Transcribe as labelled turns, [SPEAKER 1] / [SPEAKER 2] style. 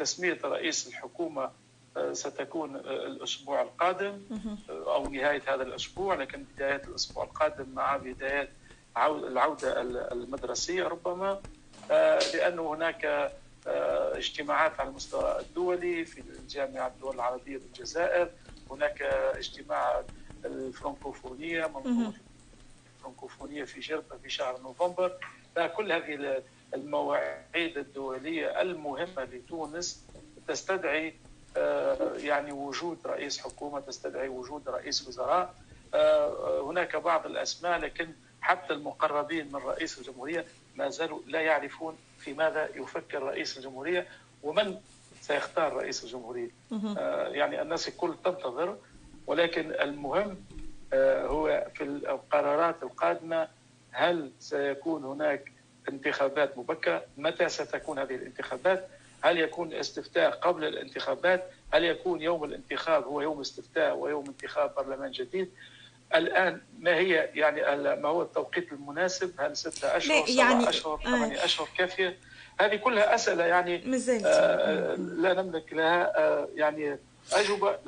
[SPEAKER 1] تسمية رئيس الحكومة ستكون الأسبوع القادم أو نهاية هذا الأسبوع لكن بدايه الأسبوع القادم مع بدايه العودة المدرسية ربما لأن هناك اجتماعات على المستوى الدولي في الجامعة الدول العربية بالجزائر هناك اجتماع الفرنكوفونية منظومة الفرنكوفونية في جربة في شهر نوفمبر. كل هذه المواعيد الدولية المهمة لتونس تستدعي يعني وجود رئيس حكومة تستدعي وجود رئيس وزراء. هناك بعض الأسماء لكن حتى المقربين من رئيس الجمهورية ما زالوا لا يعرفون في ماذا يفكر رئيس الجمهورية ومن سيختار رئيس الجمهورية. آه يعني الناس الكل تنتظر ولكن المهم آه هو في القرارات القادمة هل سيكون هناك انتخابات مبكرة؟ متى ستكون هذه الانتخابات؟ هل يكون استفتاء قبل الانتخابات؟ هل يكون يوم الانتخاب هو يوم استفتاء ويوم انتخاب برلمان جديد؟ الآن ما هي يعني ما هو التوقيت المناسب؟ هل ستة أشهر يعني أشهر ثمانية آه أشهر؟ كافيه هذه كلها أسئلة يعني آه لا نملك لها آه يعني أجوبة.